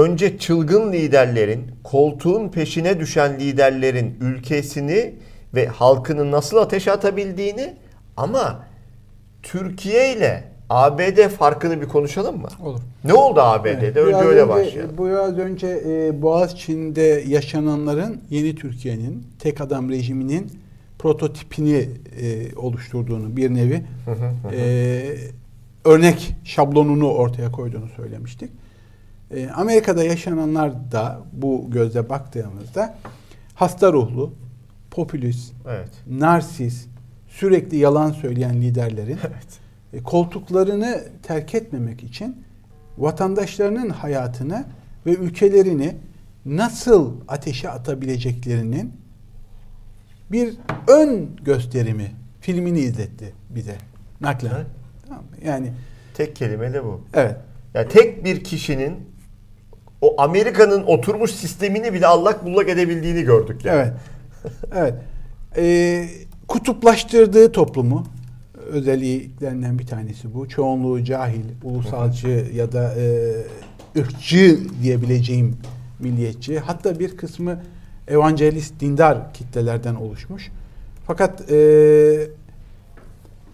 önce çılgın liderlerin, koltuğun peşine düşen liderlerin ülkesini ve halkını nasıl ateşe atabildiğini ama Türkiye ile ABD farkını bir konuşalım mı? Olur. Ne oldu ABD'de? Evet, önce öyle başlayalım. Biraz önce e, Boğaziçi'nde yaşananların yeni Türkiye'nin tek adam rejiminin prototipini e, oluşturduğunu bir nevi e, örnek şablonunu ortaya koyduğunu söylemiştik. E, Amerika'da yaşananlar da bu gözle baktığımızda hasta ruhlu, popülist, Evet. narsist, sürekli yalan söyleyen liderlerin Evet. e, koltuklarını terk etmemek için vatandaşlarının hayatını ve ülkelerini nasıl ateşe atabileceklerinin bir ön gösterimi filmini izletti bize naklen. Tamam mı? Yani Tek kelime de bu. evet. Yani tek bir kişinin o Amerika'nın oturmuş sistemini bile allak bullak edebildiğini gördük yani. Evet. Evet. Ee, kutuplaştırdığı toplumu özelliklerinden bir tanesi bu. Çoğunluğu cahil, ulusalcı ya da e, ırkçı diyebileceğim milliyetçi. Hatta bir kısmı evangelist, dindar kitlelerden oluşmuş. Fakat e,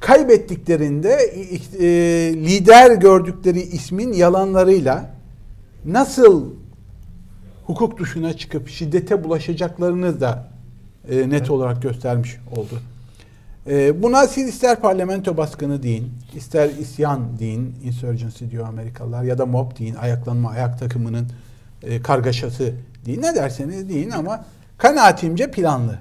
kaybettiklerinde e, lider gördükleri ismin yalanlarıyla nasıl hukuk dışına çıkıp şiddete bulaşacaklarını da e, net olarak göstermiş oldu. E, buna siz ister parlamento baskını deyin, ister isyan deyin, insurgency diyor Amerikalılar ya da mob deyin, ayaklanma ayak takımının e, kargaşası deyin. Ne derseniz deyin ama kanaatimce planlı.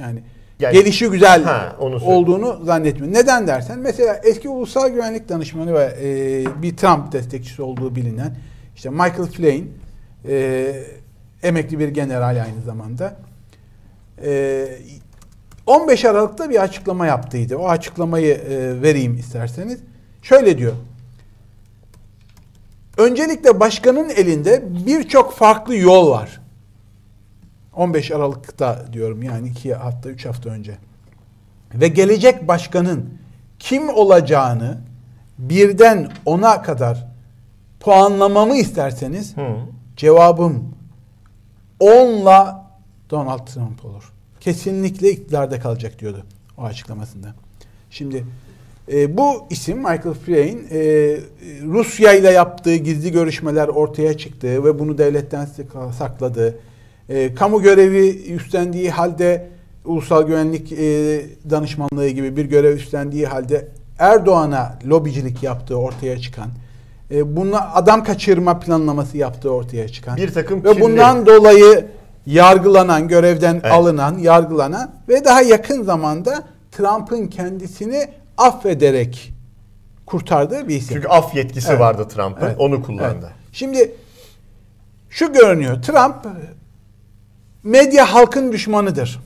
Yani, Yani- gelişi güzel Ha, onu olduğunu zannetmiyorum. Neden dersen mesela eski ulusal güvenlik danışmanı ve e, bir Trump destekçisi olduğu bilinen işte Michael Flynn e, emekli bir general aynı zamanda e, 15 Aralık'ta bir açıklama yaptıydı. O açıklamayı e, vereyim isterseniz. Şöyle diyor. Öncelikle başkanın elinde birçok farklı yol var. 15 Aralık'ta diyorum yani 2 hafta 3 hafta önce. Ve gelecek başkanın kim olacağını birden ona kadar puanlamamı isterseniz Hı. cevabım 10'la Donald Trump olur. Kesinlikle iktidarda kalacak diyordu o açıklamasında. Şimdi e, bu isim Michael Flynn e, Rusya ile yaptığı gizli görüşmeler ortaya çıktı ve bunu devletten sakladı. E, kamu görevi üstlendiği halde ulusal güvenlik e, danışmanlığı gibi bir görev üstlendiği halde Erdoğan'a lobicilik yaptığı ortaya çıkan, e, bununla adam kaçırma planlaması yaptığı ortaya çıkan Bir takım ve bundan dolayı yargılanan, görevden Evet. alınan, yargılanan ve daha yakın zamanda Trump'ın kendisini affederek kurtardığı bir isim. Çünkü af yetkisi Evet. vardı Trump'ın. Evet. Onu kullandı. Evet. Şimdi şu görünüyor. Trump medya halkın düşmanıdır.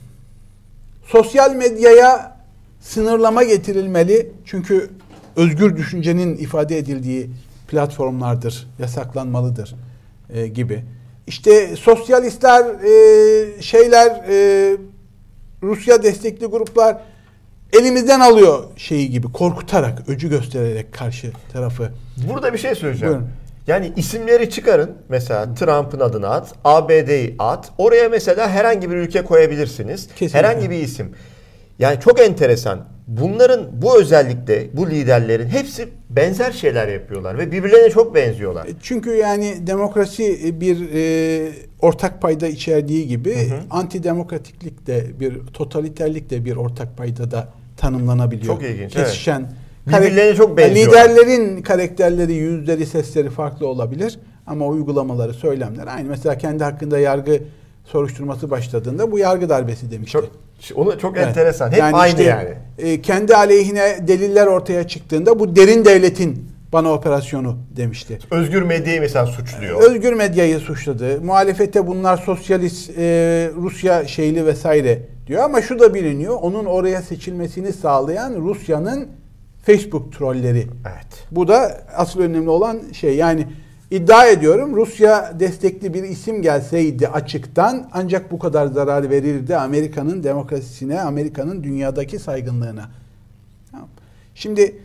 Sosyal medyaya sınırlama getirilmeli. Çünkü özgür düşüncenin ifade edildiği platformlardır, yasaklanmalıdır e, gibi. İşte sosyalistler, e, şeyler, e, Rusya destekli gruplar elimizden alıyor şeyi gibi korkutarak, öcü göstererek karşı tarafı. Burada bir şey söyleyeceğim. Buyurun. Yani isimleri çıkarın. Mesela Trump'ın adını at, ABD'yi at. Oraya mesela herhangi bir ülke koyabilirsiniz. Kesinlikle. Herhangi bir isim. Yani çok enteresan. Bunların bu özellikle bu liderlerin hepsi benzer şeyler yapıyorlar ve birbirlerine çok benziyorlar. E, Çünkü yani demokrasi bir e, ortak payda içerdiği gibi antidemokratiklik de bir totaliterlik de bir ortak payda da tanımlanabiliyor. Çok ilginç, evet. Kesişen. Birbirlerine çok Yani benziyorlar. Liderlerin karakterleri, yüzleri, sesleri farklı olabilir ama uygulamaları, söylemler aynı. Mesela kendi hakkında yargı soruşturması başladığında bu yargı darbesi demişti. Çok onu çok Evet. enteresan. Hep aynı işte, yani. e, kendi aleyhine deliller ortaya çıktığında bu derin devletin bana operasyonu demişti. Özgür medyayı mesela suçluyor. Özgür medyayı suçladı. Muhalefete bunlar sosyalist e, Rusya şeyli vesaire diyor ama şu da biliniyor. Onun oraya seçilmesini sağlayan Rusya'nın Facebook trolleri. Evet. Bu da asıl önemli olan şey. Yani iddia ediyorum Rusya destekli bir isim gelseydi açıktan ancak bu kadar zarar verirdi Amerika'nın demokrasisine, Amerika'nın dünyadaki saygınlığına. Tamam. Şimdi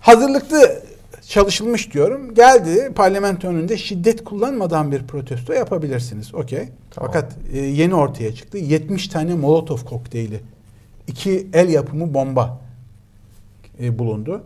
hazırlıklı çalışılmış diyorum. Geldi parlamento önünde şiddet kullanmadan bir protesto yapabilirsiniz. Okey. Tamam. Fakat e, yeni ortaya çıktı. 70 tane Molotov kokteyli. iki el yapımı bomba e, bulundu.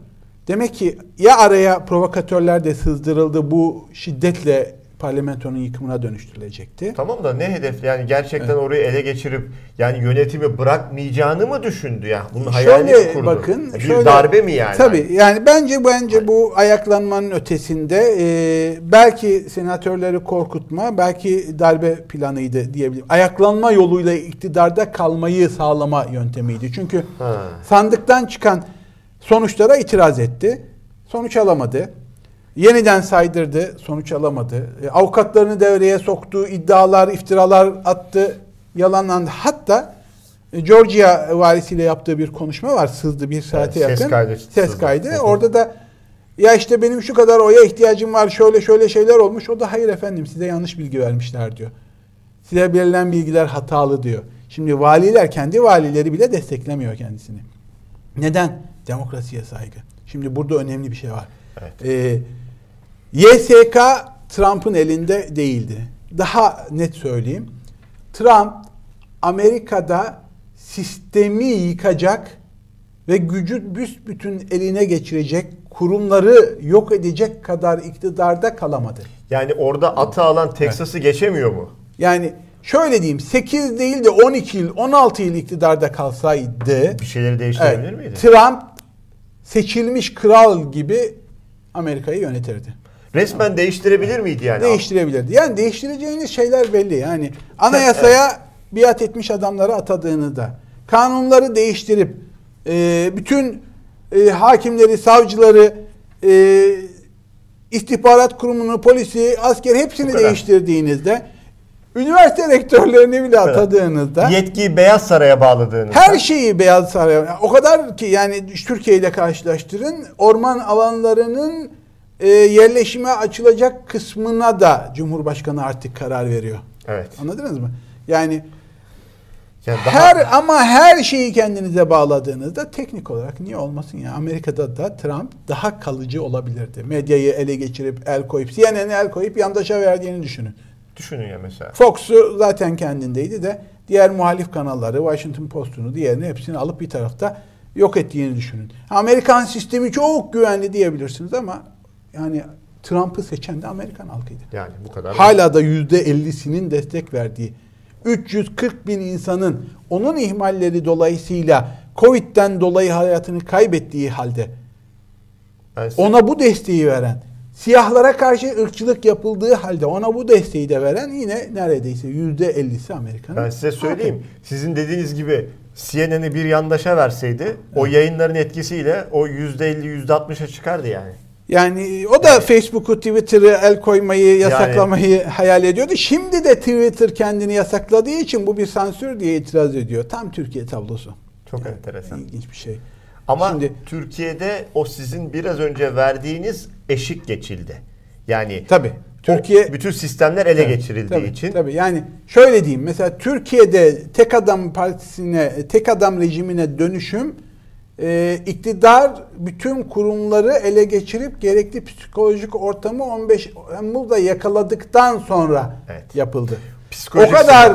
Demek ki ya araya provokatörler de sızdırıldı bu şiddetle parlamentonun yıkımına dönüştürülecekti. Tamam da ne hedef yani gerçekten orayı ele geçirip yani yönetimi bırakmayacağını mı düşündü ya? Bunun hayalini Şöyle kurdu? bakın. bir şöyle, darbe mi yani? Tabii yani bence bence bu ayaklanmanın ötesinde e, belki senatörleri korkutma, belki darbe planıydı diyebilirim. Ayaklanma yoluyla iktidarda kalmayı sağlama yöntemiydi. Çünkü Ha. sandıktan çıkan sonuçlara itiraz etti. Sonuç alamadı. Yeniden saydırdı, sonuç alamadı. E, avukatlarını devreye soktu, iddialar, iftiralar attı, yalanlandı. Hatta e, Georgia valisiyle yaptığı bir konuşma var. Sızdı bir saate Evet, ses yakın. kaydı Ses sızdı. kaydı. Orada da ya işte benim şu kadar oya ihtiyacım var, şöyle şöyle şeyler olmuş. O da hayır efendim size yanlış bilgi vermişler diyor. Size verilen bilgiler hatalı diyor. Şimdi valiler kendi valileri bile desteklemiyor kendisini. Neden? Demokrasiye saygı. Şimdi burada önemli bir şey var. Evet. Ee, YSK Trump'ın elinde değildi. Daha net söyleyeyim. Trump Amerika'da sistemi yıkacak ve gücü büsbütün eline geçirecek, kurumları yok edecek kadar iktidarda kalamadı. Yani orada atı alan Texas'ı geçemiyor mu? Yani şöyle diyeyim 8 değil de 12 yıl 16 yıl iktidarda kalsaydı Bir şeyleri değiştirebilir evet, miydi? Trump seçilmiş kral gibi Amerika'yı yönetirdi. Resmen değiştirebilir miydi yani? Değiştirebilirdi. Yani değiştireceğiniz şeyler belli. Yani anayasaya biat etmiş adamları atadığınızda, kanunları değiştirip e, bütün e, hakimleri, savcıları, e, istihbarat kurumunu, polisi, asker hepsini değiştirdiğinizde, üniversite rektörlerini bile atadığınızda Yetkiyi Beyaz Saray'a bağladığınızda. her şeyi Beyaz Saray o kadar ki yani Türkiye ile karşılaştırın orman alanlarının e, yerleşime açılacak kısmına da Cumhurbaşkanı artık karar veriyor. Evet. Anladınız mı? Yani Yani daha- her ama her şeyi kendinize bağladığınızda teknik olarak niye olmasın ya Amerika'da da Trump daha kalıcı olabilirdi. Medyayı ele geçirip el koyup CNN'e el koyup yandaşa verdiğini düşünün. Düşünün ya mesela. Fox'u zaten kendindeydi de diğer muhalif kanalları, Washington Post'unu, diğerini hepsini alıp bir tarafta yok ettiğini düşünün. Amerikan sistemi çok güvenli diyebilirsiniz ama yani Trump'ı seçen de Amerikan halkıydı. Yani bu kadar. Hala da yüzde 50'sinin destek verdiği 340 bin insanın onun ihmalleri dolayısıyla Covid'den dolayı hayatını kaybettiği halde ona bu desteği veren, siyahlara karşı ırkçılık yapıldığı halde ona bu desteği de veren yine neredeyse yüzde ellisi Amerika'nın. Ben size söyleyeyim. Sizin dediğiniz gibi CNN'i bir yandaşa verseydi o yayınların etkisiyle o %50 %60'a çıkardı yani. Yani o da Facebook'u, Twitter'ı el koymayı, yasaklamayı hayal ediyordu. Şimdi de Twitter kendini yasakladığı için bu bir sansür diye itiraz ediyor. Tam Türkiye tablosu. Çok enteresan. İlginç bir şey. Ama Şimdi- Türkiye'de o sizin biraz önce verdiğiniz eşik geçildi. Yani Tabii. Türkiye bütün sistemler ele Tabii, geçirildiği tabii, için Tabii yani şöyle diyeyim mesela Türkiye'de tek adam partisine, tek adam rejimine dönüşüm e, iktidar bütün kurumları ele geçirip gerekli psikolojik ortamı 15 Temmuz'da yakaladıktan sonra Evet. yapıldı. Psikolojik o kadar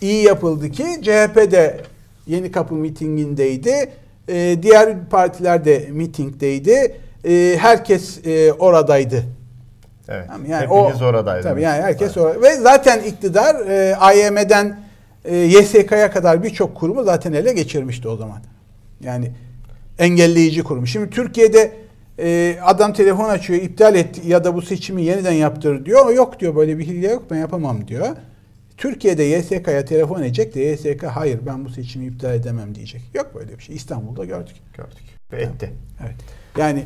iyi yapıldı ki CHP de Yeni Kapı mitingindeydi. E, diğer partiler de mitingdeydi. E, herkes e, oradaydı. evet. Yani hepiniz o, oradaydınız. Tabii yani herkes Evet. orada. Ve zaten iktidar e, AYM'den e, YSK'ya kadar birçok kurumu zaten ele geçirmişti o zaman. Yani engelleyici kurum. Şimdi Türkiye'de e, adam telefon açıyor, iptal et ya da bu seçimi yeniden yaptır diyor. Yok diyor böyle bir hile yok ben yapamam diyor. Türkiye'de YSK'ya telefon edecek de YSK hayır ben bu seçimi iptal edemem diyecek. Yok böyle bir şey. İstanbul'da gördük. gördük. Ve etti. Evet. Yani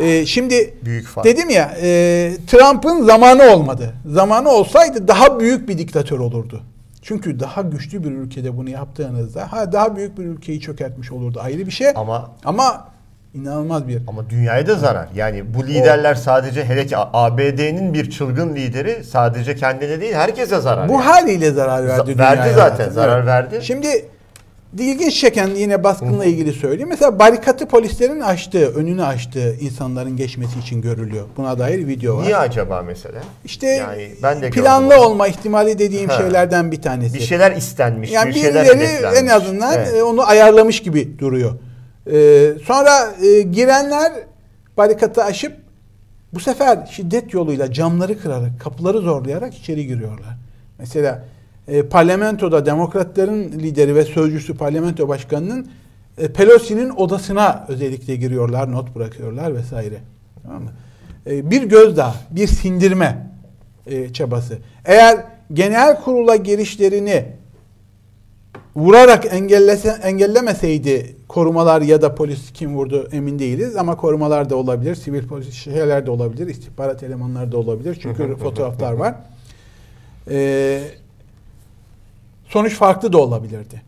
e, şimdi Büyük fark. dedim ya e, Trump'ın zamanı olmadı. Zamanı olsaydı daha büyük bir diktatör olurdu. Çünkü daha güçlü bir ülkede bunu yaptığınızda ha daha büyük bir ülkeyi çökertmiş olurdu ayrı bir şey. Ama Ama inanılmaz bir ama dünyaya da zarar. Yani bu liderler sadece hele ki ABD'nin bir çılgın lideri sadece kendine değil herkese zarar. bu yani. haliyle zarar verdi Z- dünyaya verdi zaten, zaten. zarar Evet. verdi. Şimdi ilginç çeken yine baskınla ilgili söyleyeyim. Mesela barikatı polislerin açtığı, önünü açtığı insanların geçmesi için görülüyor. Buna dair video var. Niye acaba mesela? İşte Yani ben de planlı gördüm. olma ihtimali dediğim Ha. şeylerden bir tanesi. Bir şeyler istenmiş, yani bir şeyler birileri hedeflenmiş. en azından Evet. e, onu ayarlamış gibi duruyor. Ee, sonra e, girenler barikatı aşıp bu sefer şiddet yoluyla camları kırarak, kapıları zorlayarak içeri giriyorlar. Mesela e, parlamentoda demokratların lideri ve sözcüsü parlamento başkanının e, Pelosi'nin odasına özellikle giriyorlar, not bırakıyorlar vesaire. Tamam mı? E, bir gözdağı, bir sindirme e, çabası. Eğer genel kurula girişlerini vurarak engellese, engellemeseydi korumalar ya da polis kim vurdu emin değiliz ama korumalar da olabilir, sivil polis şeyler de olabilir, istihbarat elemanları da olabilir çünkü fotoğraflar var. Ee, sonuç farklı da olabilirdi.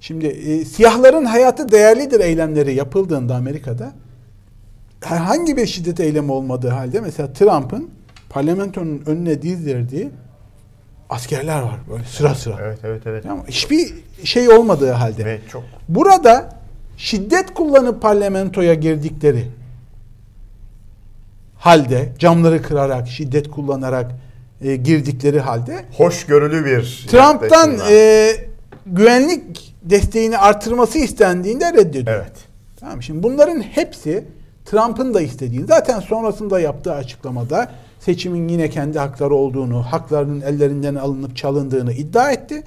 Şimdi e, siyahların hayatı değerlidir eylemleri yapıldığında Amerika'da herhangi bir şiddet eylemi olmadığı halde mesela Trump'ın parlamentonun önüne dizdirdiği askerler var böyle sıra sıra. Evet, evet, evet. Mı? Hiçbir şey olmadığı halde. Ve çok Burada şiddet kullanıp parlamentoya girdikleri halde camları kırarak, şiddet kullanarak e, girdikleri halde hoşgörülü bir Trump'tan e, güvenlik desteğini artırması istendiğinde reddediyor. Evet. Tamam şimdi bunların hepsi Trump'ın da istediğini zaten sonrasında yaptığı açıklamada seçimin yine kendi hakları olduğunu, haklarının ellerinden alınıp çalındığını iddia etti.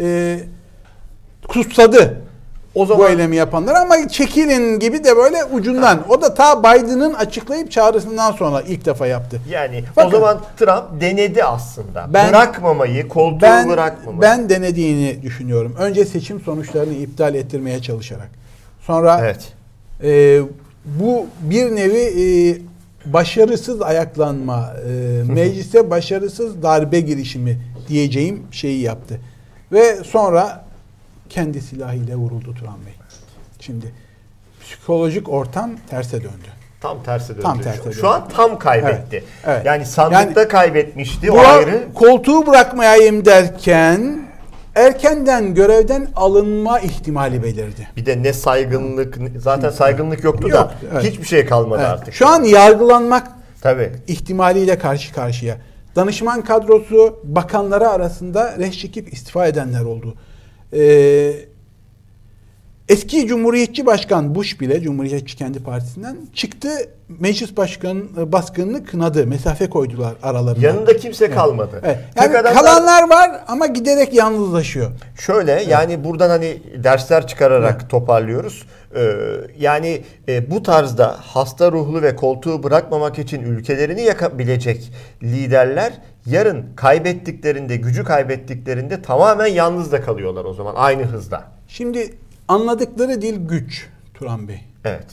Ee, kutsadı O bu zaman eylemi yapanlar ama çekilin gibi de böyle ucundan. O da ta Biden'ın açıklayıp çağrısından sonra ilk defa yaptı. yani Bakın. o zaman Trump denedi aslında. Ben- bırakmamayı, koltuğu Ben bırakmamayı. ben denediğini düşünüyorum. Önce seçim sonuçlarını iptal ettirmeye çalışarak. Sonra Evet. e, bu bir nevi e, başarısız ayaklanma, e, meclise başarısız darbe girişimi diyeceğim şeyi yaptı. Ve sonra kendi silahıyla vuruldu Turan Bey. Şimdi psikolojik ortam terse döndü. Tam tersi döndü. Tam Şu- tersi Şu, döndü. an tam kaybetti. Evet, evet. Yani sandıkta Yani- kaybetmişti o ayrı. koltuğu bırakmayayım derken erkenden görevden alınma ihtimali belirdi. Bir de ne saygınlık, zaten saygınlık yoktu Yok, da evet. hiçbir şey kalmadı Evet. artık. Şu an yargılanmak Tabii. ihtimaliyle karşı karşıya. Danışman kadrosu bakanları arasında reş çekip istifa edenler oldu. Ee, eski Cumhuriyetçi Başkan Bush bile Cumhuriyetçi kendi partisinden çıktı. Meclis başkanı baskınını kınadı. Mesafe koydular aralarında. Yanında kimse kalmadı. Evet. Tek Yani adamlar- kalanlar var ama giderek yalnızlaşıyor. Şöyle yani buradan hani dersler çıkararak toparlıyoruz. Ee, yani e, bu tarzda hasta ruhlu ve koltuğu bırakmamak için ülkelerini yakabilecek liderler yarın kaybettiklerinde, gücü kaybettiklerinde tamamen yalnız da kalıyorlar o zaman aynı hızda. Şimdi anladıkları dil güç Turan Bey. Evet.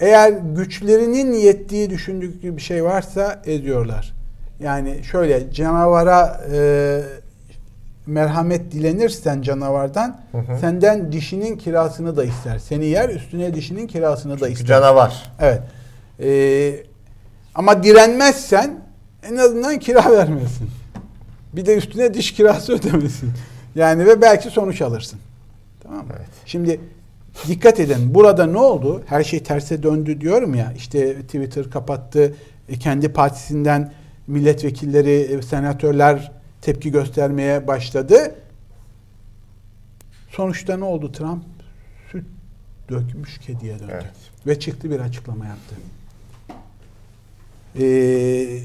Eğer güçlerinin yettiği düşündükleri bir şey varsa ediyorlar. Yani şöyle canavara e, merhamet dilenirsen canavardan senden dişinin kirasını da ister. Seni yer üstüne dişinin kirasını da ister. Canavar. Evet. E, ama direnmezsen en azından kira vermesin. Bir de üstüne diş kirası ödemesin. Yani ve belki sonuç alırsın. Tamam mı? Evet. Şimdi dikkat edin. Burada ne oldu? Her şey terse döndü diyorum ya. İşte Twitter kapattı. E, kendi partisinden milletvekilleri, e, senatörler tepki göstermeye başladı. Sonuçta ne oldu? Trump süt dökmüş kediye döndü. Evet. Ve çıktı bir açıklama yaptı. Ee,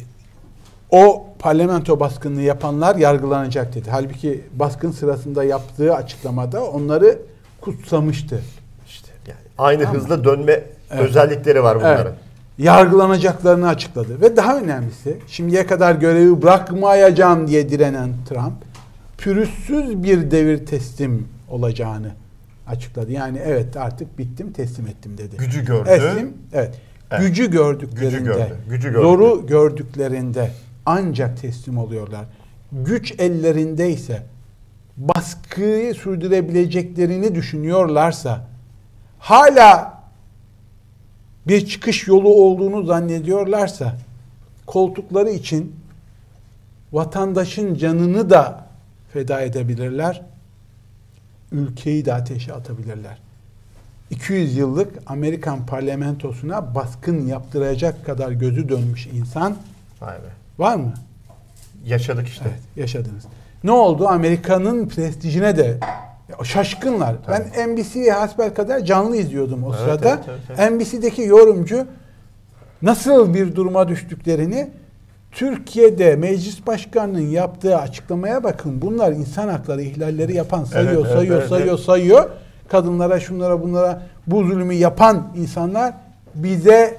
o parlamento baskınını yapanlar yargılanacak dedi. Halbuki baskın sırasında yaptığı açıklamada onları kutsamıştı. İşte yani aynı Tamam. hızla dönme Evet. özellikleri var bunların. Evet. Yargılanacaklarını açıkladı. Ve daha önemlisi şimdiye kadar görevi bırakmayacağım diye direnen Trump pürüzsüz bir devir teslim olacağını açıkladı. Yani evet artık bittim teslim ettim dedi. Gücü gördü. Teslim, evet. Evet. Gücü gördüklerinde, Gücü gördü, gücü gördü. zoru gördüklerinde ancak teslim oluyorlar. Güç ellerindeyse baskıyı sürdürebileceklerini düşünüyorlarsa hala bir çıkış yolu olduğunu zannediyorlarsa koltukları için vatandaşın canını da feda edebilirler. ülkeyi de ateşe atabilirler. 200 yıllık Amerikan parlamentosuna baskın yaptıracak kadar gözü dönmüş insan Vay be. Var mı? Yaşadık işte. Evet, yaşadınız. Ne oldu? Amerika'nın prestijine de şaşkınlar. Tabii. Ben NBC'yi hasbel kadar canlı izliyordum o Evet, sırada. evet, evet, evet. NBC'deki yorumcu nasıl bir duruma düştüklerini Türkiye'de meclis başkanının yaptığı açıklamaya bakın. Bunlar insan hakları ihlalleri yapan sayıyor, Evet, evet, sayıyor, evet, sayıyor, evet. sayıyor. Kadınlara, şunlara, bunlara bu zulmü yapan insanlar bize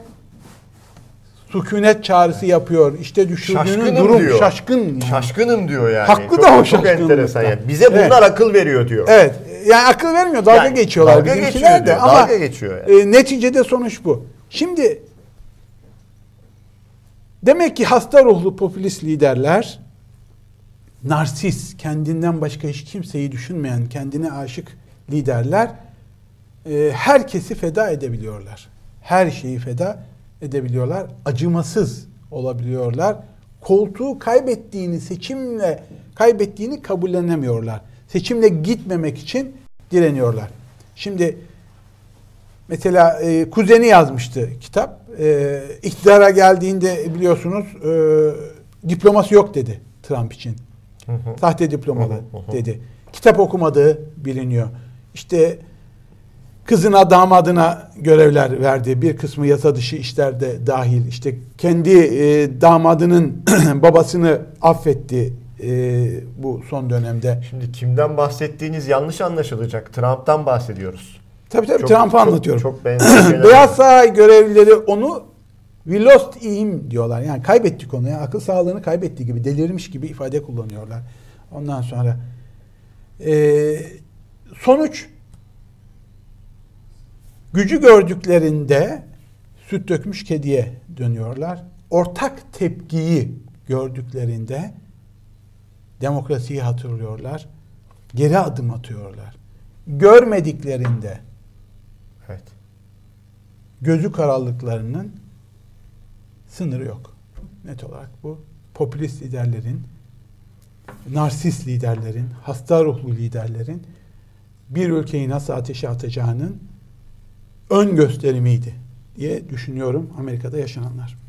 sükunet çağrısı yapıyor. İşte düşürdüğünün Şaşkınım durum diyor. şaşkın. Şaşkınım diyor yani. Haklı çok, da o Çok enteresan yani. Bize bunlar Evet. akıl veriyor diyor. Evet. Yani akıl vermiyor. Dalga Yani geçiyorlar dalga bizimkiler geçiyor de diyor, ama dalga geçiyor yani. e, neticede sonuç bu. Şimdi demek ki hasta ruhlu popülist liderler narsis, kendinden başka hiç kimseyi düşünmeyen, kendine aşık liderler e, herkesi feda edebiliyorlar. Her şeyi feda edebiliyorlar. Acımasız olabiliyorlar. Koltuğu kaybettiğini, seçimle kaybettiğini kabullenemiyorlar. Seçimle gitmemek için direniyorlar. Şimdi mesela e, kuzeni yazmıştı kitap. E, iktidara geldiğinde biliyorsunuz e, diploması yok dedi Trump için. Hı hı. Sahte diplomalı Hı hı, hı hı. dedi. Kitap okumadığı biliniyor. İşte kızına damadına görevler verdi. Bir kısmı yasa dışı işlerde dahil. İşte kendi e, damadının babasını affetti e, bu son dönemde. Şimdi kimden bahsettiğiniz yanlış anlaşılacak. Trump'tan bahsediyoruz. Tabii tabii Çok- Trump'ı çok- anlatıyorum. çok şeyler Beyaz. Saray görevlileri onu we lost him diyorlar. Yani kaybettik onu. Yani akıl sağlığını kaybettiği gibi, delirmiş gibi ifade kullanıyorlar. Ondan sonra e, sonuç gücü gördüklerinde süt dökmüş kediye dönüyorlar. Ortak tepkiyi gördüklerinde demokrasiyi hatırlıyorlar. Geri adım atıyorlar. Görmediklerinde Evet. gözü kararlılıklarının sınırı yok. Net olarak bu popülist liderlerin, narsist liderlerin, hasta ruhlu liderlerin bir ülkeyi nasıl ateşe atacağının ön gösterimiydi diye düşünüyorum Amerika'da yaşananlar.